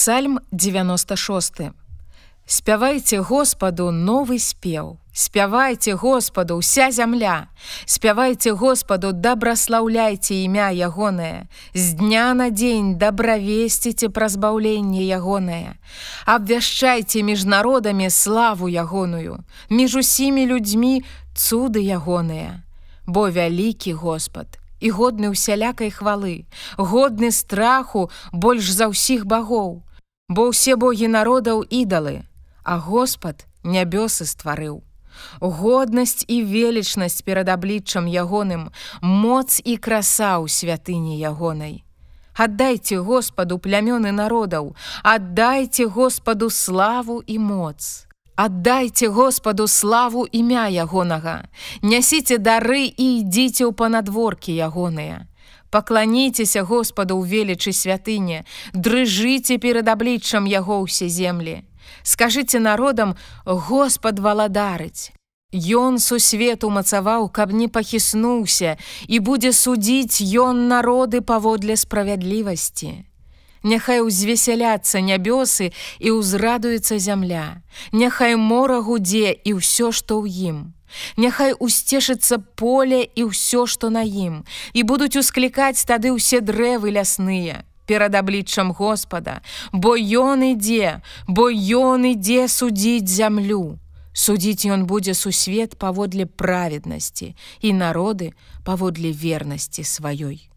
Псальм 96. Спявайце Господу новы спеў. Спявайце Господу ўся зямля. Спявайце Господу, дабраслаўляйце імя ягонае. З дня на дзень дабравесціце пра збаўленне ягонае. Абвяшчайце між народамі славу ягоную, між усімі людзьмі цуды ягоныя. Бо вялікі Господ і годны усялякай хвалы, годны страху больш за ўсіх багоў, Бо ўсе богі народаў ідалы, а Господ нябёсы стварыў. Годнасць і велічнасць перад абліччам ягоным, моц і краса ў святыні ягонай. Аддайце Господу плямёны народаў, аддайце Господу славу і моц. Аддайце Господу славу імя ягонага, Нясіце дары і ідзіце ў панадворкі ягоныя. Пакланіцеся Господу ў велічы святыне, дрыжыце перад абліччам яго ўсе землі. Скажыце народам, Господ валадарыць. Ён сусвет умацаваў, каб не пахіснуўся і будзе судзіць ён народы паводле справядлівасці. Няхай узвесяляцца нябёсы і ўзрадуецца зямля. Няхай мора гудзе і ўсё, што ў ім. Няхай усцешыцца поле і ўсё, што на ім, і будуць усклікаць тады ўсе дрэвы лясныя перад абліччам Господа, бо ён ідзе, бо ён ідзе судзіць зямлю. Судзіць ён будзе сусвет паводле праведнасці і народы паводле вернасці сваёй.